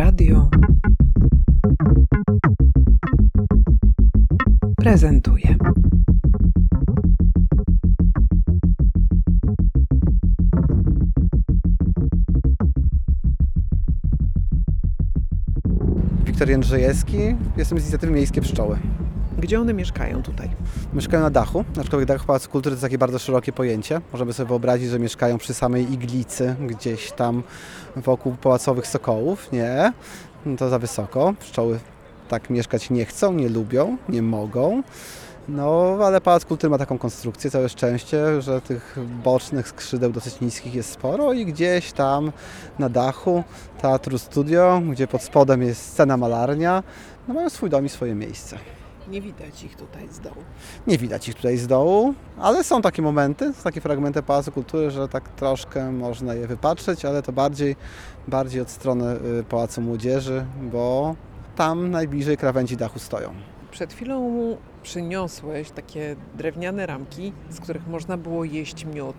Radio prezentuje. Wiktor Jędrzejewski, jestem z inicjatywy Miejskie Pszczoły. Gdzie one mieszkają tutaj? Mieszkają na dachu, aczkolwiek dach Pałacu Kultury to takie bardzo szerokie pojęcie. Możemy sobie wyobrazić, że mieszkają przy samej iglicy, gdzieś tam wokół pałacowych sokołów. Nie, to za wysoko. Pszczoły tak mieszkać nie chcą, nie lubią, nie mogą. No, ale Pałac Kultury ma taką konstrukcję, całe szczęście, że tych bocznych skrzydeł dosyć niskich jest sporo i gdzieś tam na dachu Teatru Studio, gdzie pod spodem jest scena malarnia, no mają swój dom i swoje miejsce. Nie widać ich tutaj z dołu. Nie widać ich tutaj z dołu, ale są takie momenty, są takie fragmenty Pałacu Kultury, że tak troszkę można je wypatrzeć, ale to bardziej, bardziej od strony y, Pałacu Młodzieży, bo tam najbliżej krawędzi dachu stoją. Przed chwilą przyniosłeś takie drewniane ramki, z których można było jeść miód.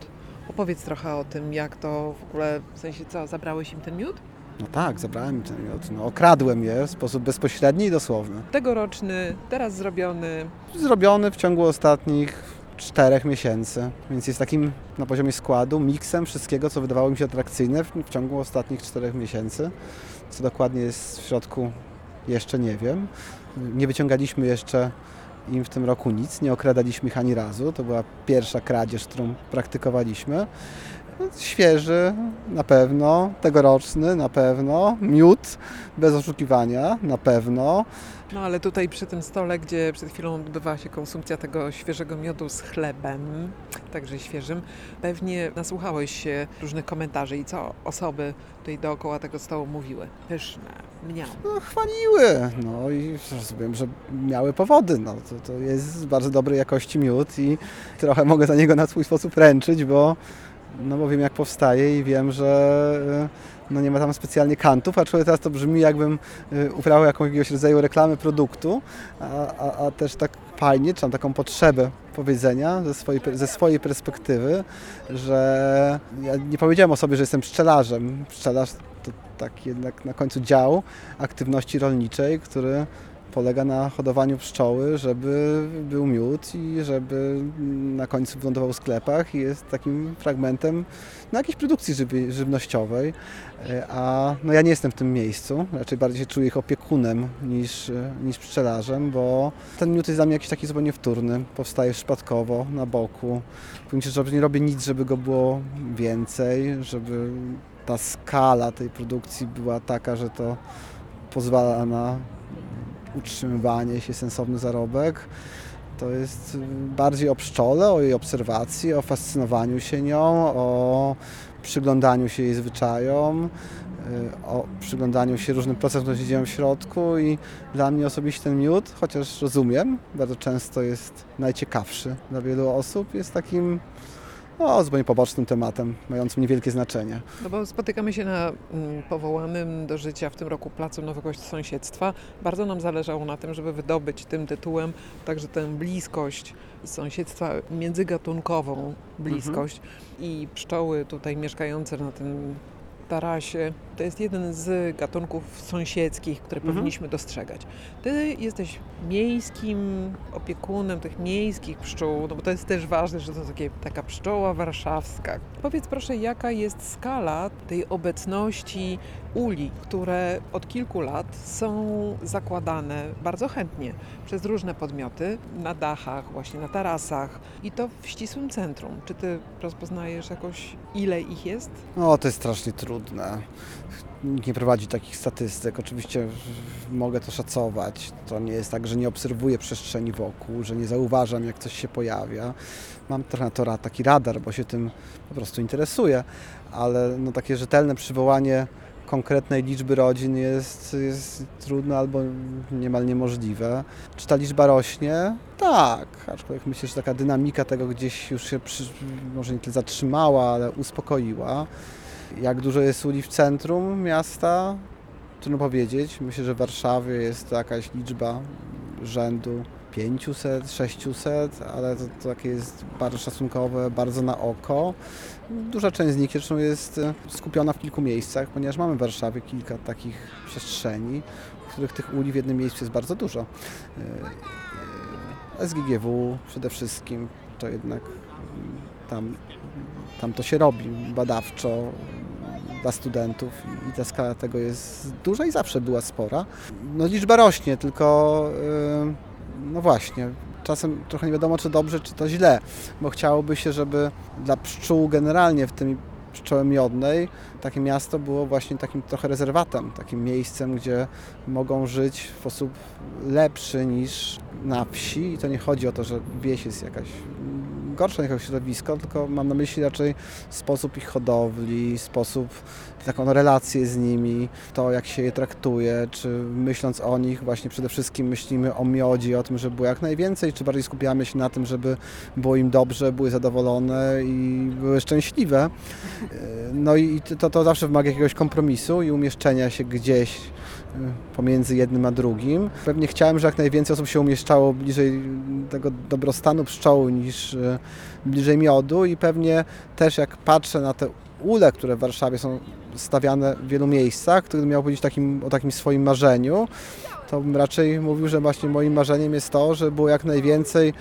Opowiedz trochę o tym, jak to w ogóle, w sensie co, zabrałeś im ten miód? No tak, zabrałem ten miód, no, okradłem je w sposób bezpośredni i dosłowny. Tegoroczny, teraz zrobiony. Zrobiony w ciągu ostatnich czterech miesięcy, więc jest takim na poziomie składu miksem wszystkiego, co wydawało mi się atrakcyjne w, w ciągu ostatnich czterech miesięcy. Co dokładnie jest w środku, jeszcze nie wiem. Nie wyciągaliśmy jeszcze im w tym roku nic, nie okradaliśmy ich ani razu. To była pierwsza kradzież, którą praktykowaliśmy. Świeży na pewno, tegoroczny na pewno, miód bez oszukiwania na pewno. No ale tutaj przy tym stole, gdzie przed chwilą odbywała się konsumpcja tego świeżego miodu z chlebem, także świeżym, pewnie nasłuchałeś się różnych komentarzy i co osoby tutaj dookoła tego stołu mówiły. Pyszne, mniam. No, chwaliły, no i rozumiem, że miały powody. No, to, to jest bardzo dobrej jakości miód i trochę mogę za niego na swój sposób ręczyć, bo, no bo wiem jak powstaje i wiem, że no nie ma tam specjalnie kantów, aczkolwiek teraz to brzmi jakbym y, uprawiał jakiegoś rodzaju reklamy produktu, a, a, a też tak fajnie, czy mam taką potrzebę powiedzenia ze swojej, ze swojej perspektywy, że ja nie powiedziałem o sobie, że jestem pszczelarzem. Pszczelarz to tak jednak na końcu dział aktywności rolniczej, który polega na hodowaniu pszczoły, żeby był miód i żeby na końcu wylądował w sklepach i jest takim fragmentem no, jakiejś produkcji żywnościowej. E, A no, ja nie jestem w tym miejscu, raczej bardziej się czuję ich opiekunem niż, niż pszczelarzem, bo ten miód jest dla mnie jakiś taki zupełnie wtórny, powstaje przypadkowo, na boku. Powiem że nie robię nic, żeby go było więcej, żeby ta skala tej produkcji była taka, że to pozwala na utrzymywanie się, sensowny zarobek. To jest bardziej o pszczole, o jej obserwacji, o fascynowaniu się nią, o przyglądaniu się jej zwyczajom, y, o przyglądaniu się różnym procesom, które się dzieją w środku i dla mnie osobiście ten miód, chociaż rozumiem, bardzo często jest najciekawszy dla wielu osób, jest takim no, zupełnie pobocznym tematem, mającym niewielkie znaczenie. No bo spotykamy się na mm, powołanym do życia w tym roku Placu Nowego Sąsiedztwa. Bardzo nam zależało na tym, żeby wydobyć tym tytułem także tę bliskość sąsiedztwa, międzygatunkową bliskość i pszczoły tutaj mieszkające na tym tarasie. To jest jeden z gatunków sąsiedzkich, które Mhm. powinniśmy dostrzegać. Ty jesteś miejskim opiekunem tych miejskich pszczół, no bo to jest też ważne, że to takie, taka pszczoła warszawska. Powiedz proszę, jaka jest skala tej obecności uli, które od kilku lat są zakładane bardzo chętnie przez różne podmioty na dachach, właśnie na tarasach i to w ścisłym centrum. Czy ty rozpoznajesz jakoś, ile ich jest? No, to jest strasznie trudne. Nikt nie prowadzi takich statystyk. Oczywiście mogę to szacować. To nie jest tak, że nie obserwuję przestrzeni wokół, że nie zauważam, jak coś się pojawia. Mam trochę to taki radar, bo się tym po prostu interesuję, ale no, takie rzetelne przywołanie konkretnej liczby rodzin jest, jest trudne albo niemal niemożliwe. Czy ta liczba rośnie? Tak, aczkolwiek myślę, że taka dynamika tego gdzieś już się przy, może nie tyle zatrzymała, ale uspokoiła. Jak dużo jest uli w centrum miasta? Trudno powiedzieć. Myślę, że w Warszawie jest to jakaś liczba rzędu 500, 600, ale to, to takie jest bardzo szacunkowe, bardzo na oko. Duża część z nich zresztą jest e, skupiona w kilku miejscach, ponieważ mamy w Warszawie kilka takich przestrzeni, w których tych uli w jednym miejscu jest bardzo dużo. E, e, SGGW przede wszystkim, to jednak mm, tam, tam to się robi badawczo dla studentów i ta skala tego jest duża i zawsze była spora. No liczba rośnie, tylko yy, no właśnie, czasem trochę nie wiadomo czy dobrze, czy to źle, bo chciałoby się, żeby dla pszczół generalnie w tym pszczoły miodnej takie miasto było właśnie takim trochę rezerwatem, takim miejscem, gdzie mogą żyć w sposób lepszy niż na wsi i to nie chodzi o to, że wieś jest jakaś gorsze jako środowisko, tylko mam na myśli raczej sposób ich hodowli, sposób, taką relację z nimi, to jak się je traktuje, czy myśląc o nich właśnie przede wszystkim myślimy o miodzie, o tym, żeby było jak najwięcej, czy bardziej skupiamy się na tym, żeby było im dobrze, były zadowolone i były szczęśliwe. No i to, to zawsze wymaga jakiegoś kompromisu i umieszczenia się gdzieś pomiędzy jednym a drugim. Pewnie chciałem, że jak najwięcej osób się umieszczało bliżej tego dobrostanu pszczoły niż y, bliżej miodu i pewnie też jak patrzę na te ule, które w Warszawie są stawiane w wielu miejscach, który miał powiedzieć takim, o takim swoim marzeniu, to bym raczej mówił, że właśnie moim marzeniem jest to, żeby było jak najwięcej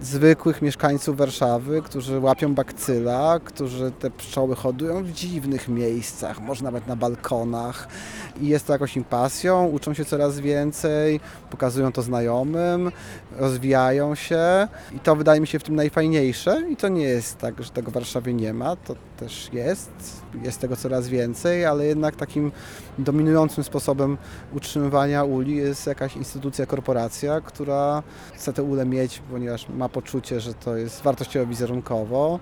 zwykłych mieszkańców Warszawy, którzy łapią bakcyla, którzy te pszczoły hodują w dziwnych miejscach, może nawet na balkonach. I jest to jakoś im pasją, uczą się coraz więcej, pokazują to znajomym, rozwijają się. I to wydaje mi się w tym najfajniejsze. I to nie jest tak, że tego w Warszawie nie ma, to też jest, jest tego coraz więcej, ale jednak takim dominującym sposobem utrzymywania uli jest jakaś instytucja, korporacja, która chce te ule mieć, ponieważ ma poczucie, że to jest wartościowo wizerunkowo.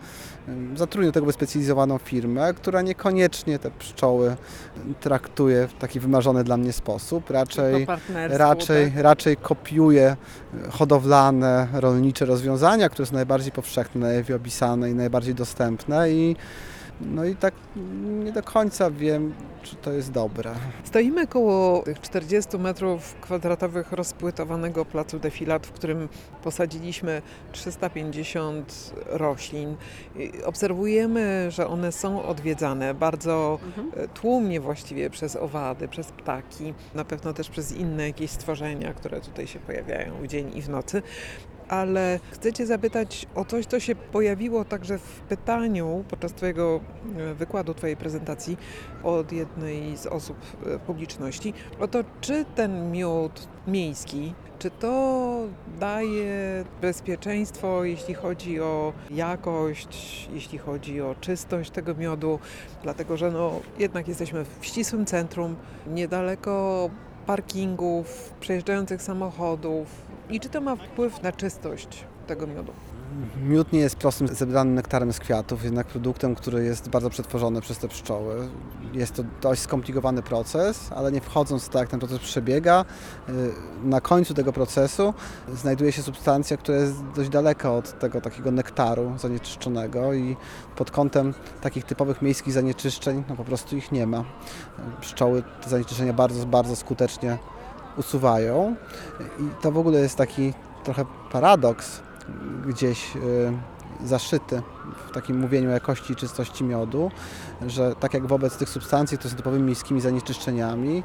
Zatrudnia do tego wyspecjalizowaną firmę, która niekoniecznie te pszczoły traktuje w taki wymarzony dla mnie sposób. Raczej, raczej, tak? raczej kopiuje hodowlane, rolnicze rozwiązania, które są najbardziej powszechne, najlepiej opisane i najbardziej dostępne i no i tak nie do końca wiem, czy to jest dobre. Stoimy koło tych 40 metrów kwadratowych rozpłytowanego placu defilat, w którym posadziliśmy 350 roślin. Obserwujemy, że one są odwiedzane bardzo e, tłumnie właściwie przez owady, przez ptaki, na pewno też przez inne jakieś stworzenia, które tutaj się pojawiają w dzień i w nocy. Ale chcę Cię zapytać o coś, co się pojawiło także w pytaniu podczas Twojego e, wykładu, Twojej prezentacji od jednej z osób e, publiczności, o to, czy ten miód miejski, czy to daje bezpieczeństwo, jeśli chodzi o jakość, jeśli chodzi o czystość tego miodu, dlatego że no, jednak jesteśmy w ścisłym centrum, niedaleko parkingów, przejeżdżających samochodów. I czy to ma wpływ na czystość tego miodu? Miód nie jest prostym zebranym nektarem z kwiatów, jednak produktem, który jest bardzo przetworzony przez te pszczoły. Jest to dość skomplikowany proces, ale nie wchodząc w to, jak ten proces przebiega, y, na końcu tego procesu znajduje się substancja, która jest dość daleka od tego takiego nektaru zanieczyszczonego i pod kątem takich typowych miejskich zanieczyszczeń no po prostu ich nie ma. Pszczoły te zanieczyszczenia bardzo, bardzo skutecznie usuwają i to w ogóle jest taki trochę paradoks, gdzieś y, zaszyty w takim mówieniu o jakości i czystości miodu, że tak jak wobec tych substancji, które są typowymi miejskimi zanieczyszczeniami,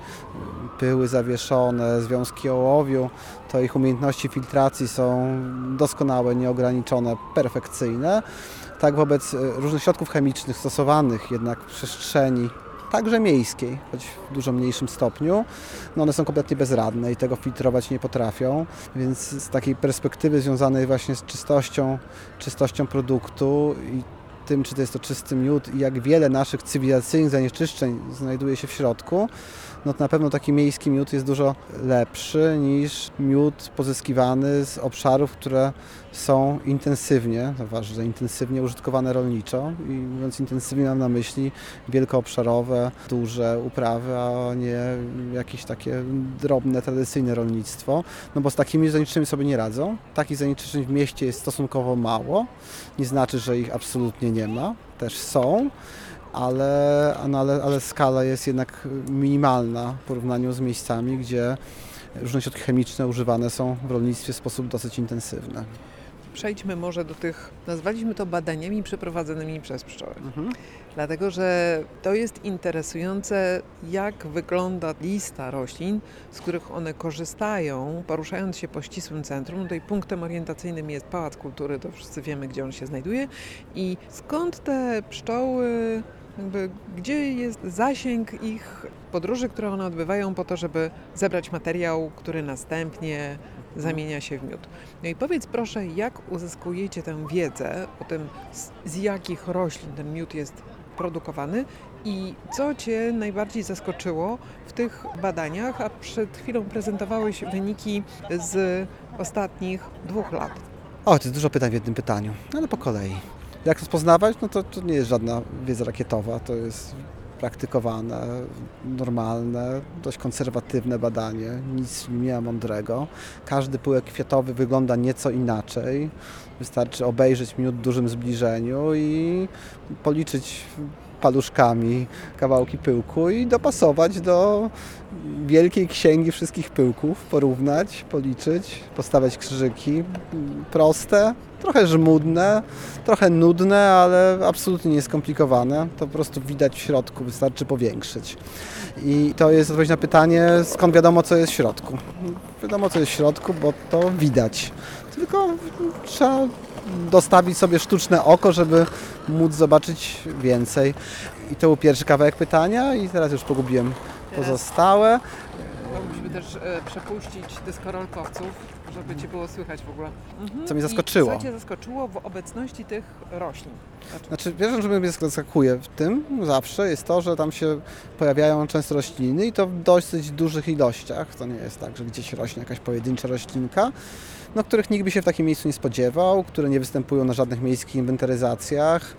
pyły zawieszone, związki ołowiu, to ich umiejętności filtracji są doskonałe, nieograniczone, perfekcyjne. Tak wobec y, różnych środków chemicznych stosowanych jednak w przestrzeni także miejskiej, choć w dużo mniejszym stopniu, no one są kompletnie bezradne i tego filtrować nie potrafią, więc z takiej perspektywy związanej właśnie z czystością, czystością produktu i tym, czy to jest to czysty miód i jak wiele naszych cywilizacyjnych zanieczyszczeń znajduje się w środku, no to na pewno taki miejski miód jest dużo lepszy niż miód pozyskiwany z obszarów, które są intensywnie, że intensywnie użytkowane rolniczo i mówiąc intensywnie mam na myśli wielkoobszarowe, duże uprawy, a nie jakieś takie drobne, tradycyjne rolnictwo, no bo z takimi zanieczyszczeniami sobie nie radzą. Takich zanieczyszczeń w mieście jest stosunkowo mało, nie znaczy, że ich absolutnie nie ma, też są, ale, no ale, ale skala jest jednak minimalna w porównaniu z miejscami, gdzie różne środki chemiczne używane są w rolnictwie w sposób dosyć intensywny. Przejdźmy może do tych, nazwaliśmy to badaniami przeprowadzonymi przez pszczoły. Dlatego, że to jest interesujące, jak wygląda lista roślin, z których one korzystają, poruszając się po ścisłym centrum. Tutaj punktem orientacyjnym jest Pałac Kultury, to wszyscy wiemy, gdzie on się znajduje. I skąd te pszczoły, jakby, gdzie jest zasięg ich podróży, które one odbywają po to, żeby zebrać materiał, który następnie zamienia się w miód. No i powiedz proszę, jak uzyskujecie tę wiedzę o tym, z, z jakich roślin ten miód jest produkowany i co Cię najbardziej zaskoczyło w tych badaniach, a przed chwilą prezentowałeś wyniki z ostatnich dwóch lat. O, to jest dużo pytań w jednym pytaniu, ale po kolei. Jak rozpoznawać? No to, to nie jest żadna wiedza rakietowa, to jest praktykowane, normalne, dość konserwatywne badanie, nic nie mądrego. Każdy pyłek kwiatowy wygląda nieco inaczej. Wystarczy obejrzeć miód w dużym zbliżeniu i policzyć paluszkami kawałki pyłku i dopasować do wielkiej księgi wszystkich pyłków, porównać, policzyć, postawiać krzyżyki. Proste, trochę żmudne, trochę nudne, ale absolutnie nieskomplikowane. To po prostu widać w środku, wystarczy powiększyć. I to jest odpowiedź na pytanie, skąd wiadomo, co jest w środku. Wiadomo, co jest w środku, bo to widać. Tylko trzeba dostawić sobie sztuczne oko, żeby móc zobaczyć więcej. I to był pierwszy kawałek pytania i teraz już pogubiłem pozostałe. Mogliśmy też e, przepuścić deskorolkowców, żeby Cię było słychać w ogóle. Mhm. Co mnie zaskoczyło. I co Cię zaskoczyło w obecności tych roślin? Znaczy, Znaczy, pierwszą, że mnie zaskakuje w tym zawsze jest to, że tam się pojawiają często rośliny i to w dosyć dużych ilościach. To nie jest tak, że gdzieś rośnie jakaś pojedyncza roślinka, no, których nikt by się w takim miejscu nie spodziewał, które nie występują na żadnych miejskich inwentaryzacjach.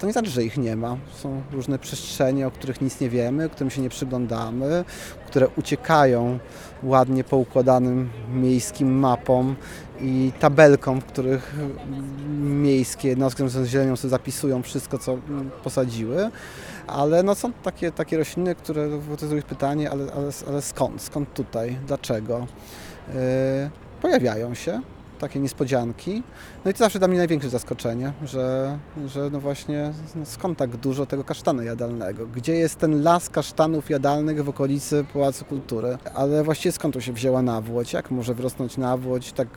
To nie znaczy, że ich nie ma. Są różne przestrzenie, o których nic nie wiemy, którym się nie przyglądamy, które uciekają ładnie poukładanym miejskim mapom i tabelkom, w których miejskie jednostki z zielenią sobie zapisują wszystko, co posadziły. Ale no są takie, takie rośliny, które, jest pytanie, ale, ale, ale skąd? Skąd tutaj? Dlaczego? Yy, pojawiają się takie niespodzianki. No i to zawsze dla mnie największe zaskoczenie, że, że no właśnie no skąd tak dużo tego kasztanu jadalnego? Gdzie jest ten las kasztanów jadalnych w okolicy Pałacu Kultury? Ale właściwie skąd tu się wzięła nawłoć? Jak może wyrosnąć nawłoć tak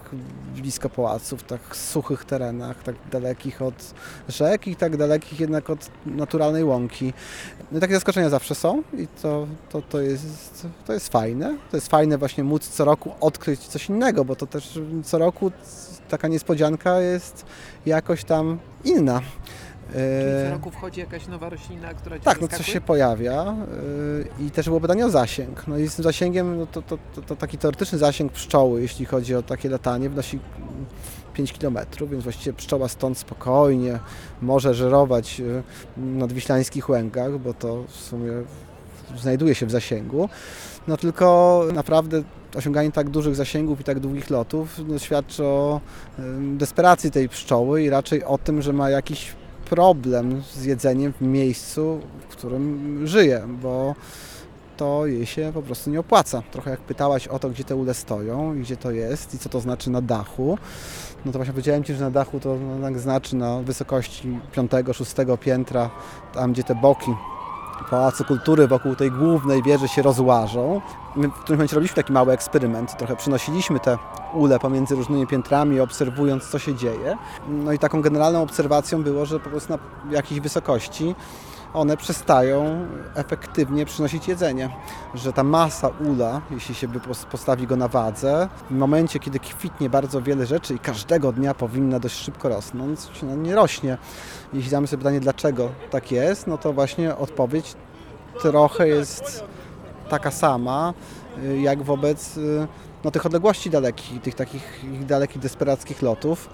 blisko pałacu, w tak suchych terenach, tak dalekich od rzek i tak dalekich jednak od naturalnej łąki? No i takie zaskoczenia zawsze są i to, to, to, jest, to jest fajne. To jest fajne właśnie móc co roku odkryć coś innego, bo to też co roku taka niespodzianka jest jakoś tam inna. Czyli co E, roku wchodzi jakaś nowa roślina, która Cię tak, no zaskakuje? coś się pojawia yy, i też było pytanie o zasięg. No i z tym zasięgiem, no to, to, to, to taki teoretyczny zasięg pszczoły, jeśli chodzi o takie latanie, wynosi 5 km, więc właściwie pszczoła stąd spokojnie może żerować yy, nad wiślańskich łękach, bo to w sumie znajduje się w zasięgu. No tylko naprawdę osiąganie tak dużych zasięgów i tak długich lotów no, świadczy o desperacji tej pszczoły i raczej o tym, że ma jakiś problem z jedzeniem w miejscu, w którym żyje, bo to jej się po prostu nie opłaca. Trochę jak pytałaś o to, gdzie te ule stoją i gdzie to jest i co to znaczy na dachu, no to właśnie powiedziałem Ci, że na dachu to znaczy na wysokości 5-6 piętra, tam gdzie te boki Pałacu Kultury wokół tej głównej wieży się rozłażą. My w którymś momencie robiliśmy taki mały eksperyment, trochę przynosiliśmy te ule pomiędzy różnymi piętrami, obserwując co się dzieje. No i taką generalną obserwacją było, że po prostu na jakiejś wysokości one przestają efektywnie przynosić jedzenie. Że ta masa ula, jeśli się postawi go na wadze, w momencie, kiedy kwitnie bardzo wiele rzeczy i każdego dnia powinna dość szybko rosnąć, no nie rośnie. Jeśli zadamy sobie pytanie, dlaczego tak jest, no to właśnie odpowiedź trochę jest taka sama, jak wobec y, no, tych odległości dalekich, tych takich ich dalekich, desperackich lotów.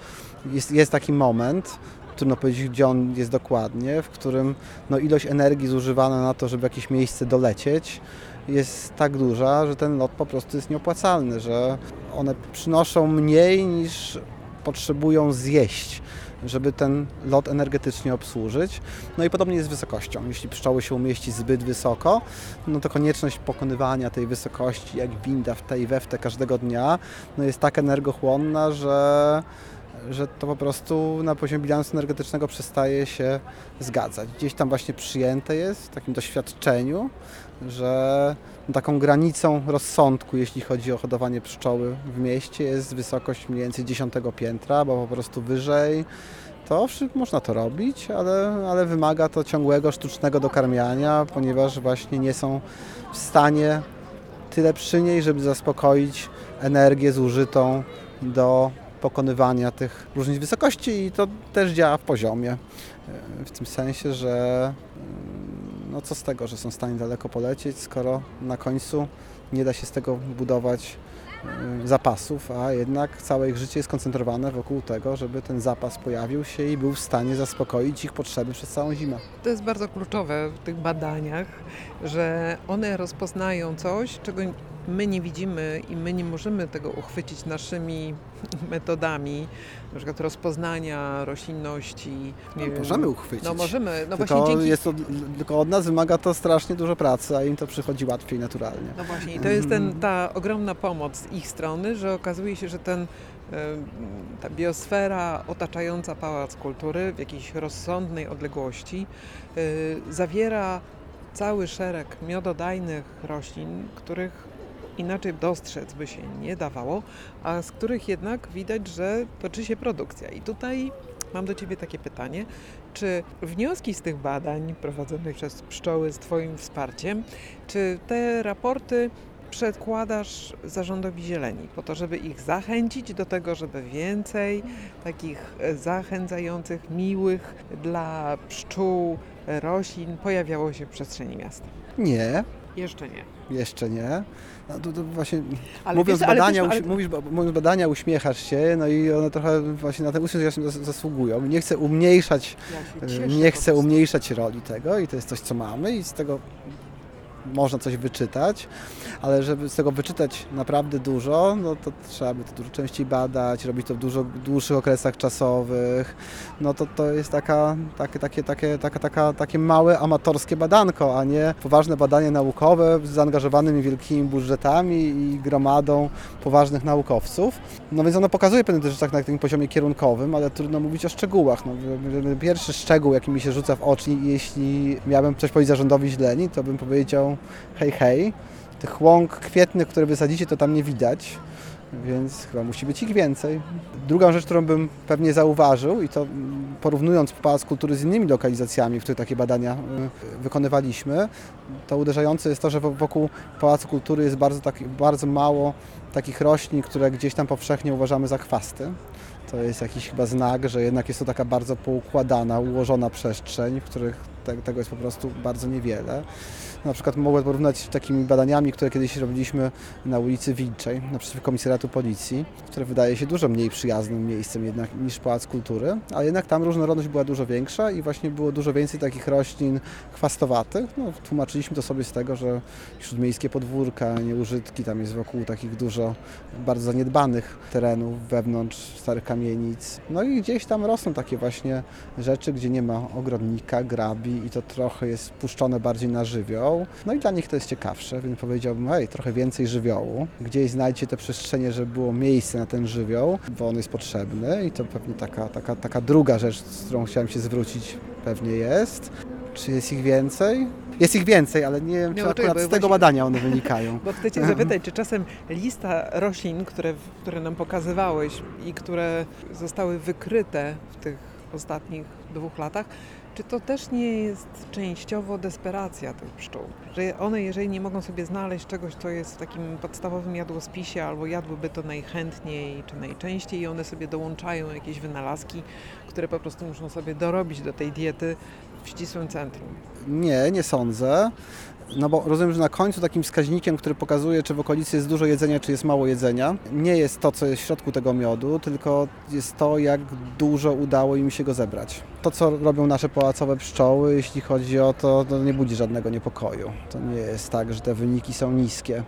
Jest, jest taki moment, trudno powiedzieć, gdzie on jest dokładnie, w którym no, ilość energii zużywana na to, żeby jakieś miejsce dolecieć, jest tak duża, że ten lot po prostu jest nieopłacalny, że one przynoszą mniej niż potrzebują zjeść żeby ten lot energetycznie obsłużyć. No i podobnie jest z wysokością. Jeśli pszczoły się umieści zbyt wysoko, no to konieczność pokonywania tej wysokości, jak winda w tej we w te każdego dnia, no jest tak energochłonna, że, że to po prostu na poziomie bilansu energetycznego przestaje się zgadzać. Gdzieś tam właśnie przyjęte jest w takim doświadczeniu, że taką granicą rozsądku, jeśli chodzi o hodowanie pszczoły w mieście, jest wysokość mniej więcej 10 piętra, bo po prostu wyżej to można to robić, ale, ale wymaga to ciągłego sztucznego dokarmiania, ponieważ właśnie nie są w stanie tyle przy niej, żeby zaspokoić energię zużytą do pokonywania tych różnic wysokości i to też działa w poziomie. E, W tym sensie, że no co z tego, że są w stanie daleko polecieć, skoro na końcu nie da się z tego budować y, zapasów, a jednak całe ich życie jest skoncentrowane wokół tego, żeby ten zapas pojawił się i był w stanie zaspokoić ich potrzeby przez całą zimę. To jest bardzo kluczowe w tych badaniach, że one rozpoznają coś, czego my nie widzimy i my nie możemy tego uchwycić naszymi metodami, na przykład rozpoznania roślinności. nie No, możemy uchwycić. No możemy, no właśnie tylko, dzięki... jest to, tylko od nas wymaga to strasznie dużo pracy, a im to przychodzi łatwiej naturalnie. No właśnie, i to jest ten, ta ogromna pomoc z ich strony, że okazuje się, że ten, ta biosfera otaczająca Pałac Kultury w jakiejś rozsądnej odległości y, zawiera cały szereg miododajnych roślin, których inaczej dostrzec by się nie dawało, a z których jednak widać, że toczy się produkcja. I tutaj mam do Ciebie takie pytanie, czy wnioski z tych badań prowadzonych przez pszczoły z Twoim wsparciem, czy te raporty przedkładasz zarządowi zieleni po to, żeby ich zachęcić do tego, żeby więcej takich e, zachęcających, miłych dla pszczół roślin pojawiało się w przestrzeni miasta? Nie, Jeszcze nie. jeszcze nie. No, to, to właśnie Ale mówiąc, wiesz, ale badania, wiesz, ale- mówisz, mówiąc badania, uśmiechasz się, no i one trochę właśnie na ten uśmiech zas- zasługują. Nie chcę umniejszać Ja cieszę nie chcę umniejszać roli tego i to jest coś, co mamy i z tego można coś wyczytać, ale żeby z tego wyczytać naprawdę dużo, no to trzeba by to dużo częściej badać, robić to w dużo dłuższych okresach czasowych. No to to jest taka, takie, takie, takie, taka, taka, takie małe amatorskie badanko, a nie poważne badanie naukowe z zaangażowanymi wielkimi budżetami i gromadą poważnych naukowców. No więc ono pokazuje pewne też rzeczach na takim poziomie kierunkowym, ale trudno mówić o szczegółach. No, pierwszy szczegół, jaki mi się rzuca w oczy, jeśli miałbym coś powiedzieć zarządowi źleni, to bym powiedział hej, hej, tych łąk kwietnych, które wysadzicie, to tam nie widać, więc chyba musi być ich więcej. Drugą rzecz, którą bym pewnie zauważył i to porównując Pałac Kultury z innymi lokalizacjami, w których takie badania y, wykonywaliśmy, to uderzające jest to, że wo- wokół Pałacu Kultury jest bardzo, taki, bardzo mało takich roślin, które gdzieś tam powszechnie uważamy za chwasty. To jest jakiś chyba znak, że jednak jest to taka bardzo poukładana, ułożona przestrzeń, w których te, tego jest po prostu bardzo niewiele. Na przykład mogę porównać z takimi badaniami, które kiedyś robiliśmy na ulicy Wilczej, naprzeciw komisariatu policji, które wydaje się dużo mniej przyjaznym miejscem jednak niż Pałac Kultury, ale jednak tam różnorodność była dużo większa i właśnie było dużo więcej takich roślin chwastowatych. No, tłumaczyliśmy to sobie z tego, że śródmiejskie podwórka, nieużytki, tam jest wokół takich dużo bardzo zaniedbanych terenów wewnątrz starych kamienic. No i gdzieś tam rosną takie właśnie rzeczy, gdzie nie ma ogrodnika, grabi i to trochę jest puszczone bardziej na żywioł. No i dla nich to jest ciekawsze, więc powiedziałbym, hej, trochę więcej żywiołu. Gdzieś znajdźcie te przestrzenie, żeby było miejsce na ten żywioł, bo on jest potrzebny i to pewnie taka, taka, taka druga rzecz, z którą chciałem się zwrócić, pewnie jest. Czy jest ich więcej? Jest ich więcej, ale nie wiem, czy no akurat z tego badania one wynikają. Bo chcę Cię zapytać, czy czasem lista roślin, które, które nam pokazywałeś i które zostały wykryte w tych ostatnich dwóch latach, czy to też nie jest częściowo desperacja tych pszczół? Że one, jeżeli nie mogą sobie znaleźć czegoś, co jest w takim podstawowym jadłospisie, albo jadłyby to najchętniej czy najczęściej, i one sobie dołączają jakieś wynalazki, które po prostu muszą sobie dorobić do tej diety w ścisłym centrum. Nie, nie sądzę. No bo rozumiem, że na końcu takim wskaźnikiem, który pokazuje, czy w okolicy jest dużo jedzenia, czy jest mało jedzenia, nie jest to, co jest w środku tego miodu, tylko jest to, jak dużo udało im się go zebrać. To, co robią nasze pałacowe pszczoły, jeśli chodzi o to, to nie budzi żadnego niepokoju. To nie jest tak, że te wyniki są niskie.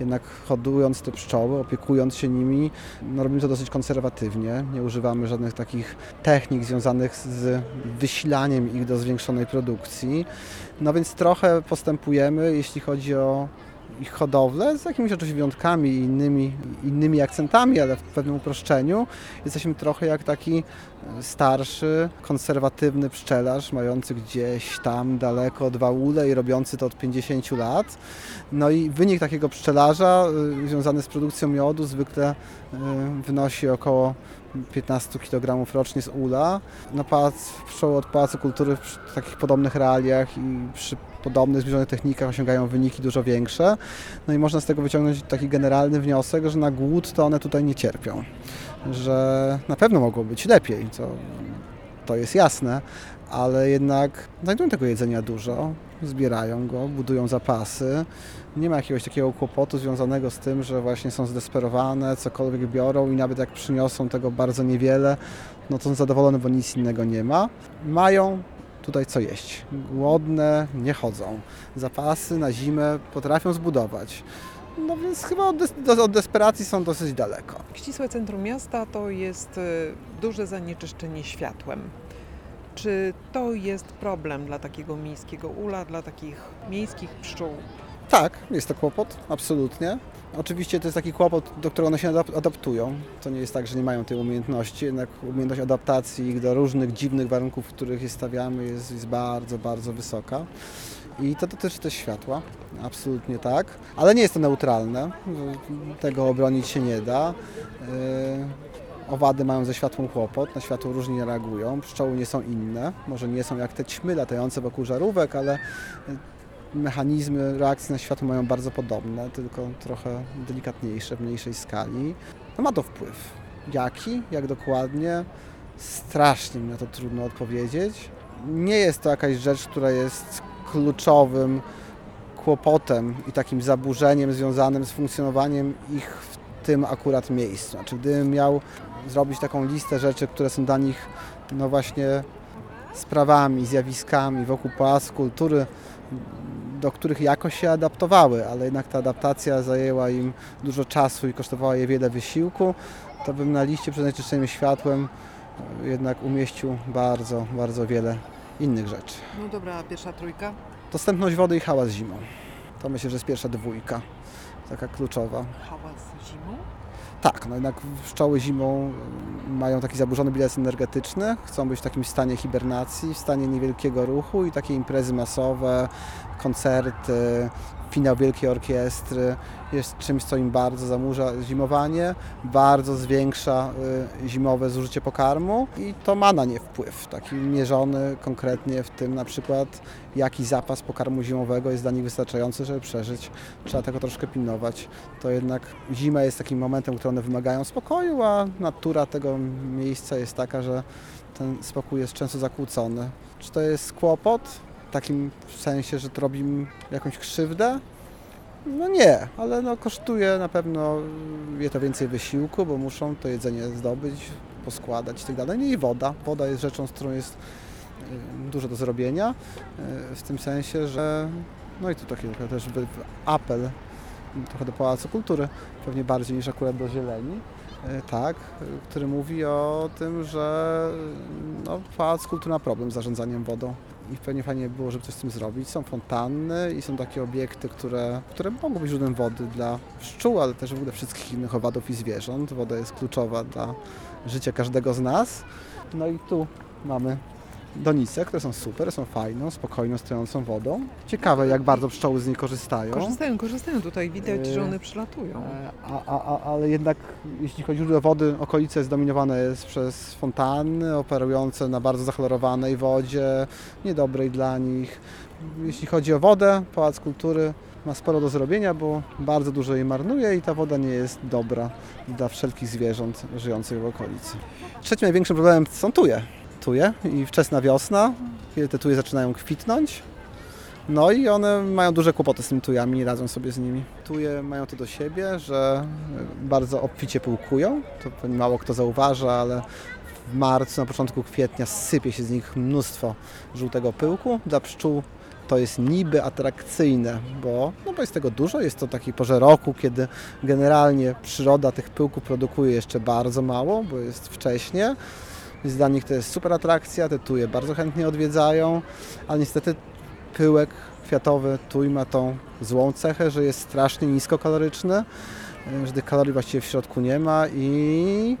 Jednak hodując te pszczoły, opiekując się nimi, no robimy to dosyć konserwatywnie. Nie używamy żadnych takich technik związanych z wysilaniem ich do zwiększonej produkcji. No więc trochę postępujemy, jeśli chodzi o ich hodowlę, z jakimiś oczywiście wyjątkami i innymi, innymi akcentami, ale w pewnym uproszczeniu. Jesteśmy trochę jak taki starszy, konserwatywny pszczelarz, mający gdzieś tam daleko dwa ule i robiący to od 50 lat. No i wynik takiego pszczelarza y, związany z produkcją miodu zwykle y, wynosi około 15 kg rocznie z ula. Na pałac, pszczoły od Pałacu Kultury w takich podobnych realiach i przy podobnych zbliżonych technikach osiągają wyniki dużo większe. No i można z tego wyciągnąć taki generalny wniosek, że na głód to one tutaj nie cierpią. Że na pewno mogło być lepiej, to, to jest jasne, ale jednak znajdują tego jedzenia dużo, zbierają go, budują zapasy. Nie ma jakiegoś takiego kłopotu związanego z tym, że właśnie są zdesperowane, cokolwiek biorą i nawet jak przyniosą tego bardzo niewiele, no to są zadowolone, bo nic innego nie ma. Mają tutaj co jeść. Głodne nie chodzą. Zapasy na zimę potrafią zbudować. No więc chyba od, des- od desperacji są dosyć daleko. Ścisłe centrum miasta to jest y, duże zanieczyszczenie światłem. Czy to jest problem dla takiego miejskiego ula, dla takich miejskich pszczół? Tak, jest to kłopot, absolutnie. Oczywiście to jest taki kłopot, do którego one się adap- adaptują. To nie jest tak, że nie mają tej umiejętności, jednak umiejętność adaptacji ich do różnych dziwnych warunków, w których je stawiamy, jest, jest bardzo, bardzo wysoka. I to dotyczy też światła, absolutnie tak, ale nie jest to neutralne, tego obronić się nie da. Yy, Owady mają ze światłem kłopot, na światło różnie reagują, pszczoły nie są inne, może nie są jak te ćmy latające wokół żarówek, ale mechanizmy reakcji na światło mają bardzo podobne, tylko trochę delikatniejsze, w mniejszej skali. No ma to wpływ. Jaki? Jak dokładnie? Strasznie mi na to trudno odpowiedzieć. Nie jest to jakaś rzecz, która jest kluczowym kłopotem i takim zaburzeniem związanym z funkcjonowaniem ich w tym akurat miejscu. Znaczy, gdybym miał zrobić taką listę rzeczy, które są dla nich, no właśnie, sprawami, zjawiskami wokół Pałacu Kultury, do których jakoś się adaptowały, ale jednak ta adaptacja zajęła im dużo czasu i kosztowała je wiele wysiłku, to bym na liście przed zanieczyszczeniem światłem e, jednak umieścił bardzo, bardzo wiele innych rzeczy. No dobra, a pierwsza trójka? Dostępność wody i hałas zimą. To myślę, że jest pierwsza dwójka, taka kluczowa. Hałas zimą? Tak, no jednak pszczoły zimą y, mają taki zaburzony bilans energetyczny, chcą być w takim stanie hibernacji, w stanie niewielkiego ruchu i takie imprezy masowe, koncerty, finał wielkiej orkiestry jest czymś, co im bardzo zamurza zimowanie, bardzo zwiększa y, zimowe zużycie pokarmu i to ma na nie wpływ, taki mierzony konkretnie w tym na przykład jaki zapas pokarmu zimowego jest dla nich wystarczający, żeby przeżyć. Trzeba tego troszkę pilnować. To jednak zima jest takim momentem, który one wymagają spokoju, a natura tego miejsca jest taka, że ten spokój jest często zakłócony. Czy to jest kłopot? Takim sensie, że to robi jakąś krzywdę? No nie, ale no kosztuje na pewno je to więcej wysiłku, bo muszą to jedzenie zdobyć, poskładać i tak. No i woda. Woda jest rzeczą, z którą jest y, dużo do zrobienia, y, w tym sensie, że no i tu taki też apel trochę do Pałacu Kultury, pewnie bardziej niż akurat do Zieleni, y, tak, y, który mówi o tym, że y, no, Pałac Kultury ma problem z zarządzaniem wodą i pewnie fajnie było, żeby coś z tym zrobić. Są fontanny i są takie obiekty, które, które mogą być źródłem wody dla pszczół, ale też w ogóle wszystkich innych owadów i zwierząt. Woda jest kluczowa dla życia każdego z nas. No i tu mamy donice, które są super, są fajną, spokojną, stojącą wodą. Ciekawe, jak bardzo pszczoły z niej korzystają. Korzystają, korzystają. Tutaj widać, że one przylatują. E, A, a, a, ale jednak jeśli chodzi o wody, okolice zdominowane jest przez fontanny operujące na bardzozachlorowanej wodzie, niedobrej dla nich. Jeśli chodzi o wodę, Pałac Kultury ma sporo do zrobienia, bo bardzo dużo jej marnuje i ta woda nie jest dobra dla wszelkich zwierząt żyjących w okolicy. Trzecim największym problemem są tuje. I wczesna wiosna, kiedy te tuje zaczynają kwitnąć. No i one mają duże kłopoty z tymi tujami, nie radzą sobie z nimi. Tuje mają to do siebie, że bardzo obficie pyłkują. To mało kto zauważa, ale w marcu, na początku kwietnia sypie się z nich mnóstwo żółtego pyłku. Dla pszczół to jest niby atrakcyjne, bo, no bo jest tego dużo. Jest to taki porze roku, kiedy generalnie przyroda tych pyłków produkuje jeszcze bardzo mało, bo jest wcześnie. Więc dla nich to jest super atrakcja, te tuje bardzo chętnie odwiedzają, ale niestety pyłek kwiatowy tuj ma tą złą cechę, że jest strasznie niskokaloryczny, że tych kalorii właściwie w środku nie ma i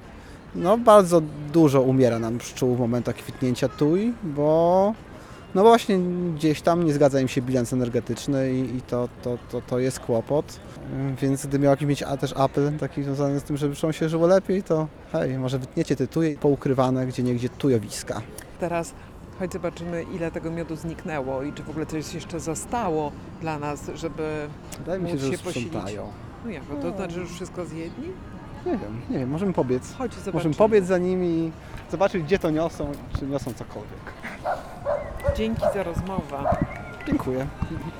no bardzo dużo umiera nam pszczół w momentach kwitnięcia tuj, bo no właśnie gdzieś tam nie zgadza im się bilans energetyczny i, i to, to, to, to jest kłopot. Więc gdy miał jakiś mieć a też apel taki związany z tym, żeby pszczom się żyło lepiej, to hej, może wytniecie te tuje poukrywane gdzie niegdzie tujowiska. Teraz chodź zobaczymy, ile tego miodu zniknęło i czy w ogóle coś jeszcze zostało dla nas, żeby... Wydaje mi się, że się posilić. No jak, bo to znaczy, że już wszystko zjedli? Nie wiem, nie wiem, możemy pobiec. Chodź zobaczymy. Możemy pobiec za nimi i zobaczyć, gdzie to niosą, czy niosą cokolwiek. Dzięki za rozmowę. Dziękuję.